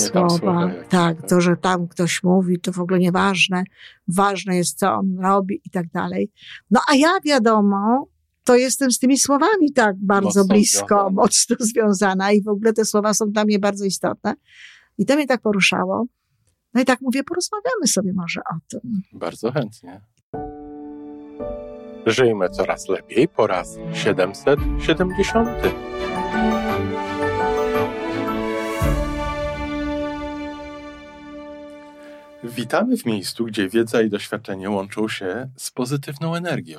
nie słowa. słowa. jakieś, Tak, to, że tam ktoś mówi, to w ogóle nieważne. Ważne jest, co on robi i tak dalej. No a ja wiadomo, to jestem z tymi słowami tak bardzo Mocno blisko, związana. mocno związana i w ogóle te słowa są dla mnie bardzo istotne. I to mnie tak poruszało. No i tak mówię, porozmawiamy sobie może o tym. Bardzo chętnie. Żyjmy coraz lepiej po raz 770. Witamy w miejscu, gdzie wiedza i doświadczenie łączą się z pozytywną energią.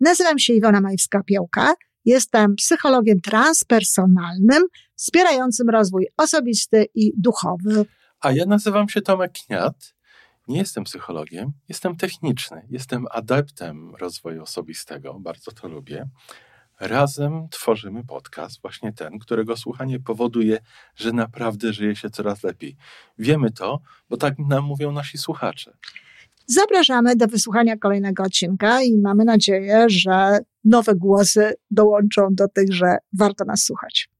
Nazywam się Iwona Majwska-Piołka. Jestem psychologiem transpersonalnym, wspierającym rozwój osobisty i duchowy. A ja nazywam się Tomek Kniat. Nie jestem psychologiem, jestem techniczny, jestem adeptem rozwoju osobistego, bardzo to lubię. Razem tworzymy podcast, właśnie ten, którego słuchanie powoduje, że naprawdę żyje się coraz lepiej. Wiemy to, bo tak nam mówią nasi słuchacze. Zapraszamy do wysłuchania kolejnego odcinka i mamy nadzieję, że nowe głosy dołączą do tych, że warto nas słuchać.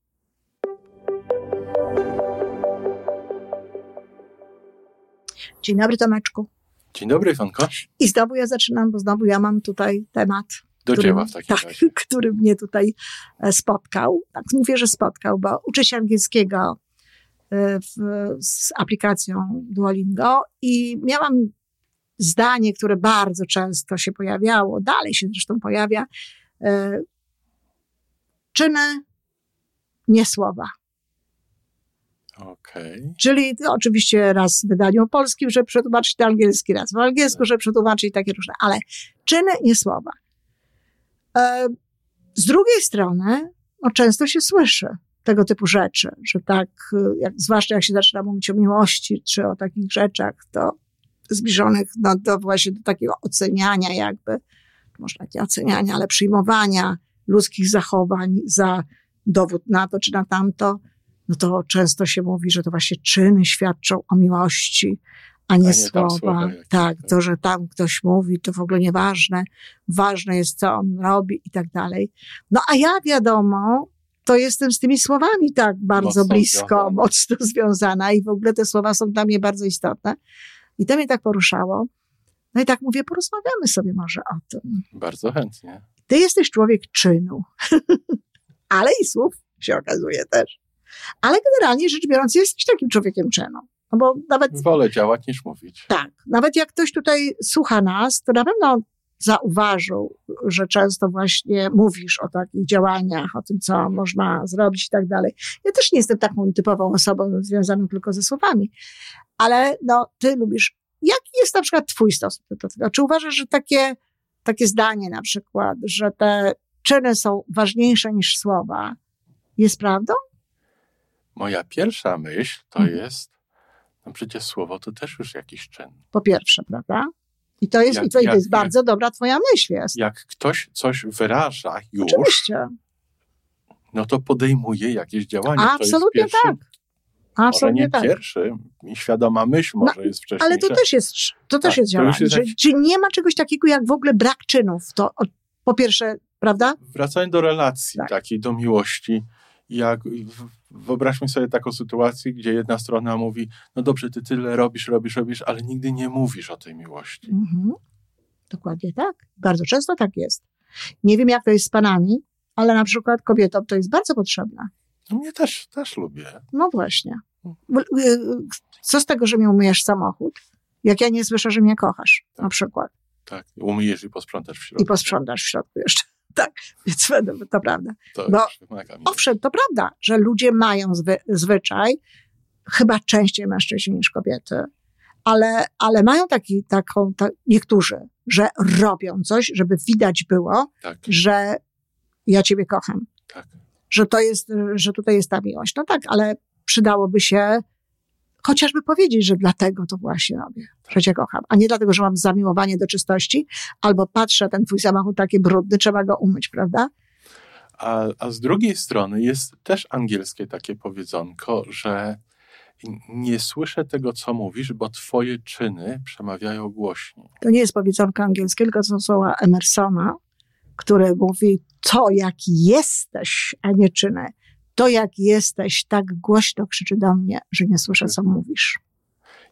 Dzień dobry, Tomeczku. Dzień dobry, Iwanko. I znowu ja zaczynam, bo znowu ja mam tutaj temat, Do który, dzieła w takim tak, razie. który mnie tutaj e, spotkał. Tak mówię, że spotkał, bo uczę się angielskiego e, w, z aplikacją Duolingo i miałam zdanie, które bardzo często się pojawiało, dalej się zresztą pojawia, e, czyny, nie słowa. Okej. Czyli oczywiście raz w wydaniu polskim, żeby przetłumaczyć na angielski, raz w angielsku, żeby przetłumaczyć takie różne, ale czyny, nie słowa. E, Z drugiej strony, no, często się słyszy tego typu rzeczy, że tak, e, jak, zwłaszcza jak się zaczyna mówić o miłości, czy o takich rzeczach, to zbliżonych no, do właśnie do takiego oceniania jakby, może nie oceniania, ale przyjmowania ludzkich zachowań za dowód na to czy na tamto, no to często się mówi, że to właśnie czyny świadczą o miłości, a nie, A nie tam słowa. słowa tak, tak. to, że tam ktoś mówi, to w ogóle nieważne. Ważne jest, co on robi i tak dalej. No a ja wiadomo, to jestem z tymi słowami tak bardzo Mocno blisko, związana. mocno związana i w ogóle te słowa są dla mnie bardzo istotne. I to mnie tak poruszało. No i tak mówię, porozmawiamy sobie może o tym. Bardzo chętnie. Ty jesteś człowiek czynu, ale i słów się okazuje też. Ale generalnie rzecz biorąc, jesteś takim człowiekiem czynu. No bo nawet Wolę działać niż mówić. tak, nawet jak ktoś tutaj słucha nas, to na pewno zauważył, że często właśnie mówisz o takich działaniach, o tym, co można zrobić i tak dalej. Ja też nie jestem taką typową osobą związaną tylko ze słowami, ale no, ty lubisz. Jaki jest na przykład twój stosunek do tego? Czy uważasz, że takie, takie zdanie na przykład, że te czyny są ważniejsze niż słowa, jest prawdą? Moja pierwsza myśl to Mhm. jest, no przecież słowo to też już jakiś czyn. Po pierwsze, prawda? I to jest, Jak- i to, jak- jest bardzo dobra twoja myśl jest. Jak ktoś coś wyraża już, Oczywiście. no to podejmuje jakieś działanie. Absolutnie pierwszy, tak. Może Absolutnie nie tak. pierwszy, świadoma myśl No, może jest wcześniejsza. Ale to też jest, to też Tak, jest działanie. jest jakiś- Czy nie ma czegoś takiego jak w ogóle brak czynów? To po pierwsze, prawda? Wracając do relacji Tak. takiej, do miłości, jak wyobraźmy sobie taką sytuację, gdzie jedna strona mówi, no dobrze, ty tyle robisz, robisz, robisz, ale nigdy nie mówisz o tej miłości. Mhm. Dokładnie tak. Bardzo często tak jest. Nie wiem, jak to jest z panami, ale na przykład kobietom to jest bardzo potrzebne. No mnie też, też lubię. No właśnie. Co z tego, że mi umyjesz samochód, jak ja nie słyszę, że mnie kochasz, na Tak. przykład. Tak, umyjesz i posprzątasz w środku. I posprzątasz w środku jeszcze. Tak, więc to prawda. To bo- mi. Owszem, to prawda, że ludzie mają zwy, zwyczaj, chyba częściej mężczyźni niż kobiety, ale, ale mają taki, taką, ta, niektórzy, że robią coś, żeby widać było, Tak, że ja ciebie kocham, tak. że to jest, że tutaj jest ta miłość. No tak, ale przydałoby się chociażby powiedzieć, że dlatego to właśnie robię, że cię kocham, a nie dlatego, że mam zamiłowanie do czystości, albo patrzę, ten twój samochód taki brudny, trzeba go umyć, prawda? A, a z drugiej strony jest też angielskie takie powiedzonko, że nie słyszę tego, co mówisz, bo twoje czyny przemawiają głośniej. To nie jest powiedzonko angielskie, tylko to są słowa Emersona, który mówi to, jaki jesteś, a nie czyny. To jak jesteś, tak głośno krzyczy do mnie, że nie słyszę, co mówisz.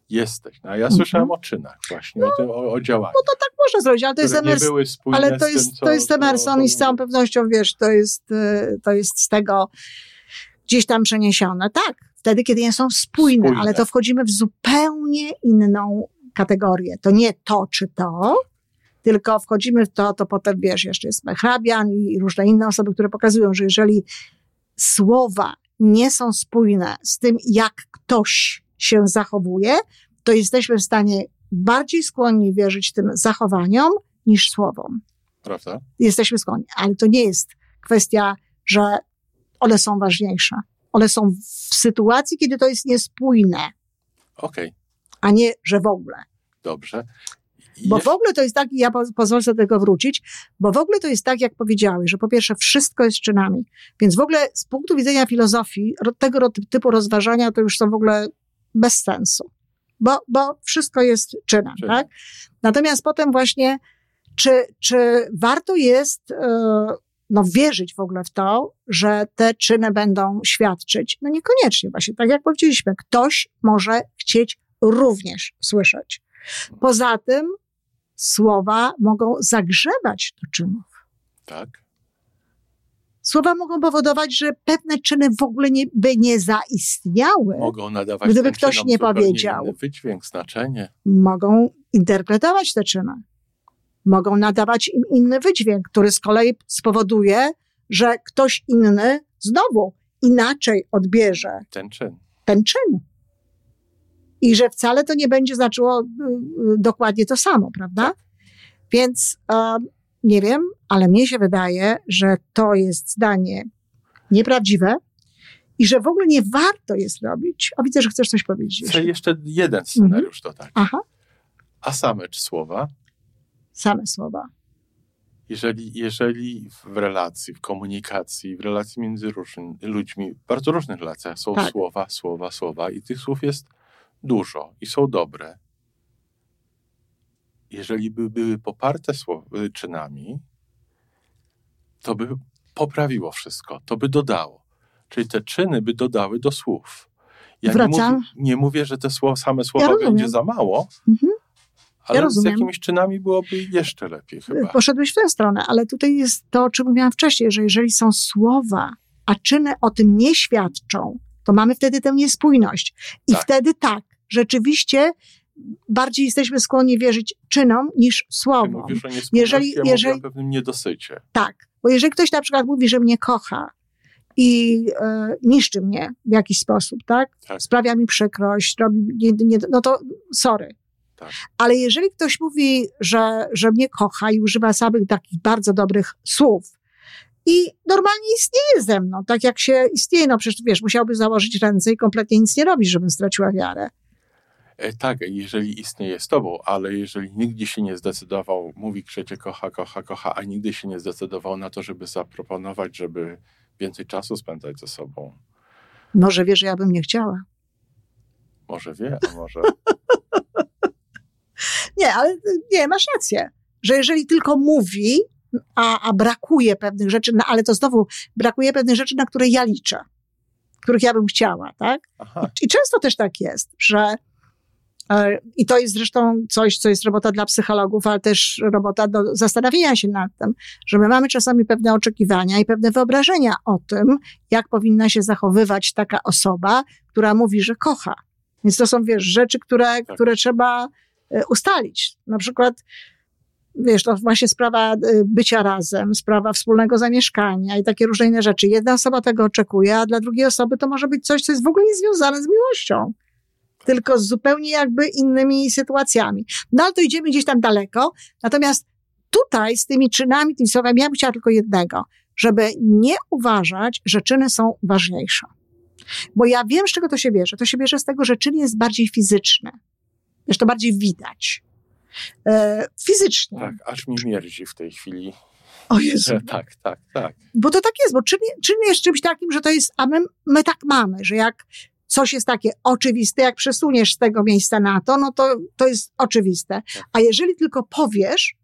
Jesteś. No, a ja słyszałem o czynach właśnie, no, o, tym, o, o działaniu. No to tak można zrobić, ale to jest Emerson. Ale to jest, tym, co, to jest Emerson i z całą pewnością, wiesz, to jest, y, to jest z tego gdzieś tam przeniesione. Tak, wtedy, kiedy nie są spójne, spójne, ale to wchodzimy w zupełnie inną kategorię. To nie to czy to, tylko wchodzimy w to, to potem wiesz, jeszcze jest Mechrabian i różne inne osoby, które pokazują, że jeżeli słowa nie są spójne z tym, jak ktoś się zachowuje, to jesteśmy w stanie bardziej skłonni wierzyć tym zachowaniom niż słowom. Prawda? Jesteśmy skłonni, ale to nie jest kwestia, że one są ważniejsze. One są w sytuacji, kiedy to jest niespójne. Okej. Okay. A nie, że w ogóle. Dobrze. Bo w ogóle to jest tak, i ja pozwolę sobie do tego wrócić, bo w ogóle to jest tak, jak powiedziałeś, że po pierwsze wszystko jest czynami. Więc w ogóle z punktu widzenia filozofii, tego typu rozważania to już są w ogóle bez sensu. Bo, bo wszystko jest czynem, Czyn. tak? Natomiast potem właśnie, czy, czy warto jest yy, no, wierzyć w ogóle w to, że te czyny będą świadczyć? No niekoniecznie właśnie, tak jak powiedzieliśmy, ktoś może chcieć również słyszeć. Poza tym słowa mogą zagrzewać do czynów. Tak. Słowa mogą powodować, że pewne czyny w ogóle nie, by nie zaistniały. Mogą nadawać gdyby ktoś nie powiedział. Wydźwięk, znaczenie. Mogą interpretować te czyny. Mogą nadawać im inny wydźwięk, który z kolei spowoduje, że ktoś inny znowu inaczej odbierze ten czyn. Ten czyn. I że wcale to nie będzie znaczyło y, y, dokładnie to samo, prawda? Tak. Więc nie wiem, ale mnie się wydaje, że to jest zdanie nieprawdziwe i że w ogóle nie warto jest robić. O, widzę, że chcesz coś powiedzieć. Chcę jeszcze jeden scenariusz mhm. dodać. Aha. A same słowa? Same słowa. Jeżeli, jeżeli w relacji, w komunikacji, w relacji między różnymi ludźmi, w bardzo różnych relacjach są tak. słowa, słowa, słowa i tych słów jest dużo i są dobre, jeżeli by były poparte czynami, to by poprawiło wszystko, to by dodało. Czyli te czyny by dodały do słów. Ja nie mówię, nie mówię, że te słowa, same słowa ja będzie za mało, mhm. ale ja z jakimiś czynami byłoby jeszcze lepiej chyba. Poszedłeś w tę stronę, ale tutaj jest to, o czym mówiłam wcześniej, że jeżeli są słowa, a czyny o tym nie świadczą, to mamy wtedy tę niespójność. I tak. wtedy tak, rzeczywiście bardziej jesteśmy skłonni wierzyć czynom niż słowom. Ty mówisz o jeżeli, jeżeli, o pewnym niedosycie. Tak, bo jeżeli ktoś na przykład mówi, że mnie kocha i e, niszczy mnie w jakiś sposób, tak? tak. Sprawia mi przykrość, robi, nie, nie, no to sorry. Tak. Ale jeżeli ktoś mówi, że, że mnie kocha i używa samych takich bardzo dobrych słów, i normalnie istnieje ze mną, tak jak się istnieje, no przecież wiesz, musiałby założyć ręce i kompletnie nic nie robić, żebym straciła wiarę. E, tak, jeżeli istnieje z tobą, ale jeżeli nigdy się nie zdecydował, mówi, cię kocha, kocha, kocha, a nigdy się nie zdecydował na to, żeby zaproponować, żeby więcej czasu spędzać ze sobą. Może wie, że ja bym nie chciała. Może wie, a może. nie, ale nie, masz rację, że jeżeli tylko mówi, a, a brakuje pewnych rzeczy, no, ale to znowu brakuje pewnych rzeczy, na które ja liczę, których ja bym chciała, tak? I, I często też tak jest, że I to jest zresztą coś, co jest robota dla psychologów, ale też robota do zastanawiania się nad tym, że my mamy czasami pewne oczekiwania i pewne wyobrażenia o tym, jak powinna się zachowywać taka osoba, która mówi, że kocha. Więc to są, wiesz, rzeczy, które, tak. które trzeba e, ustalić. Na przykład, wiesz, to właśnie sprawa e, bycia razem, sprawa wspólnego zamieszkania i takie różne inne rzeczy. Jedna osoba tego oczekuje, a dla drugiej osoby to może być coś, co jest w ogóle niezwiązane z miłością tylko z zupełnie jakby innymi sytuacjami. No ale to idziemy gdzieś tam daleko. Natomiast tutaj z tymi czynami, tymi słowami, ja bym chciała tylko jednego, żeby nie uważać, że czyny są ważniejsze. Bo ja wiem, z czego to się bierze. To się bierze z tego, że czyn jest bardziej fizyczny. Wiesz, to bardziej widać. E, fizycznie. Tak, aż mi mierzi w tej chwili. O Jezu. Tak, tak, tak. Bo to tak jest, bo czyn, czyn jest czymś takim, że to jest, a my, my tak mamy, że jak coś jest takie oczywiste, jak przesuniesz z tego miejsca na to, no to, to jest oczywiste. A jeżeli tylko powiesz,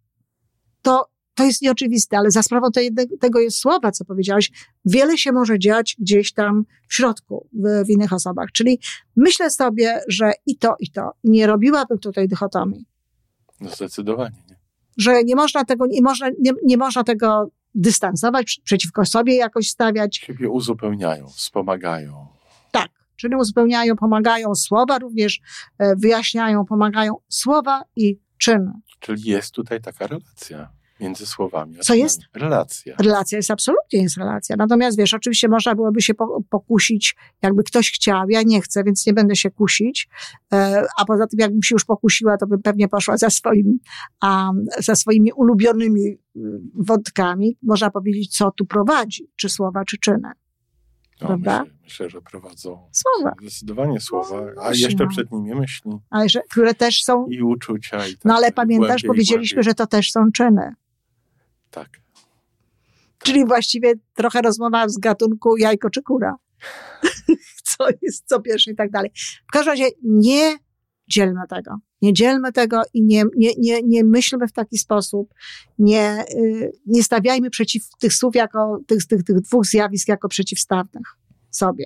to, to jest nieoczywiste, ale za sprawą tego jest słowa, co powiedziałeś, wiele się może dziać gdzieś tam w środku, w, w innych osobach. Czyli myślę sobie, że i to, i to. Nie robiłabym tutaj dychotomii. No zdecydowanie nie. Że nie można tego, nie można, nie, nie można tego dystansować, przeciwko sobie jakoś stawiać. Siebie uzupełniają, wspomagają. Czyny uzupełniają, pomagają, słowa również e, wyjaśniają, pomagają. Słowa i czyny. Czyli jest tutaj taka relacja między słowami. Co jest? Relacja. Relacja jest absolutnie jest relacja. Natomiast wiesz, oczywiście można byłoby się pokusić, jakby ktoś chciał, ja nie chcę, więc nie będę się kusić. E, a poza tym, jakbym się już pokusiła, to bym pewnie poszła za swoim, za swoimi ulubionymi mm, wątkami. Można powiedzieć, co tu prowadzi, czy słowa, czy czyny. No, Prawda? Myślę, myślę, że prowadzą Słowa. zdecydowanie słowa, a właśnie, jeszcze no. przed nimi myśli Ale że, które też są, i uczucia. I tak no ale dalej. pamiętasz, Głębiej, powiedzieliśmy, głębiej. że to też są czyny. Tak. Czyli właściwie trochę rozmowa z gatunku jajko czy kura. co jest co pierwsze i tak dalej. W każdym razie nie dzielmy tego. Nie dzielmy tego i nie, nie, nie, nie myślmy w taki sposób. Nie, y, nie stawiajmy przeciw tych słów jako, tych, tych, tych dwóch zjawisk jako przeciwstawnych sobie.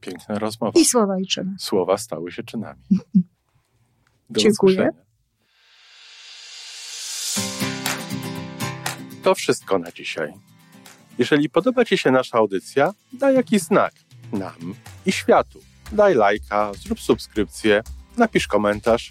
Piękna rozmowa. I słowa i czyny. Słowa stały się czynami. Do Dziękuję. usłyszenia. To wszystko na dzisiaj. Jeżeli podoba Ci się nasza audycja, daj jakiś znak nam i światu. Daj lajka, zrób subskrypcję, napisz komentarz,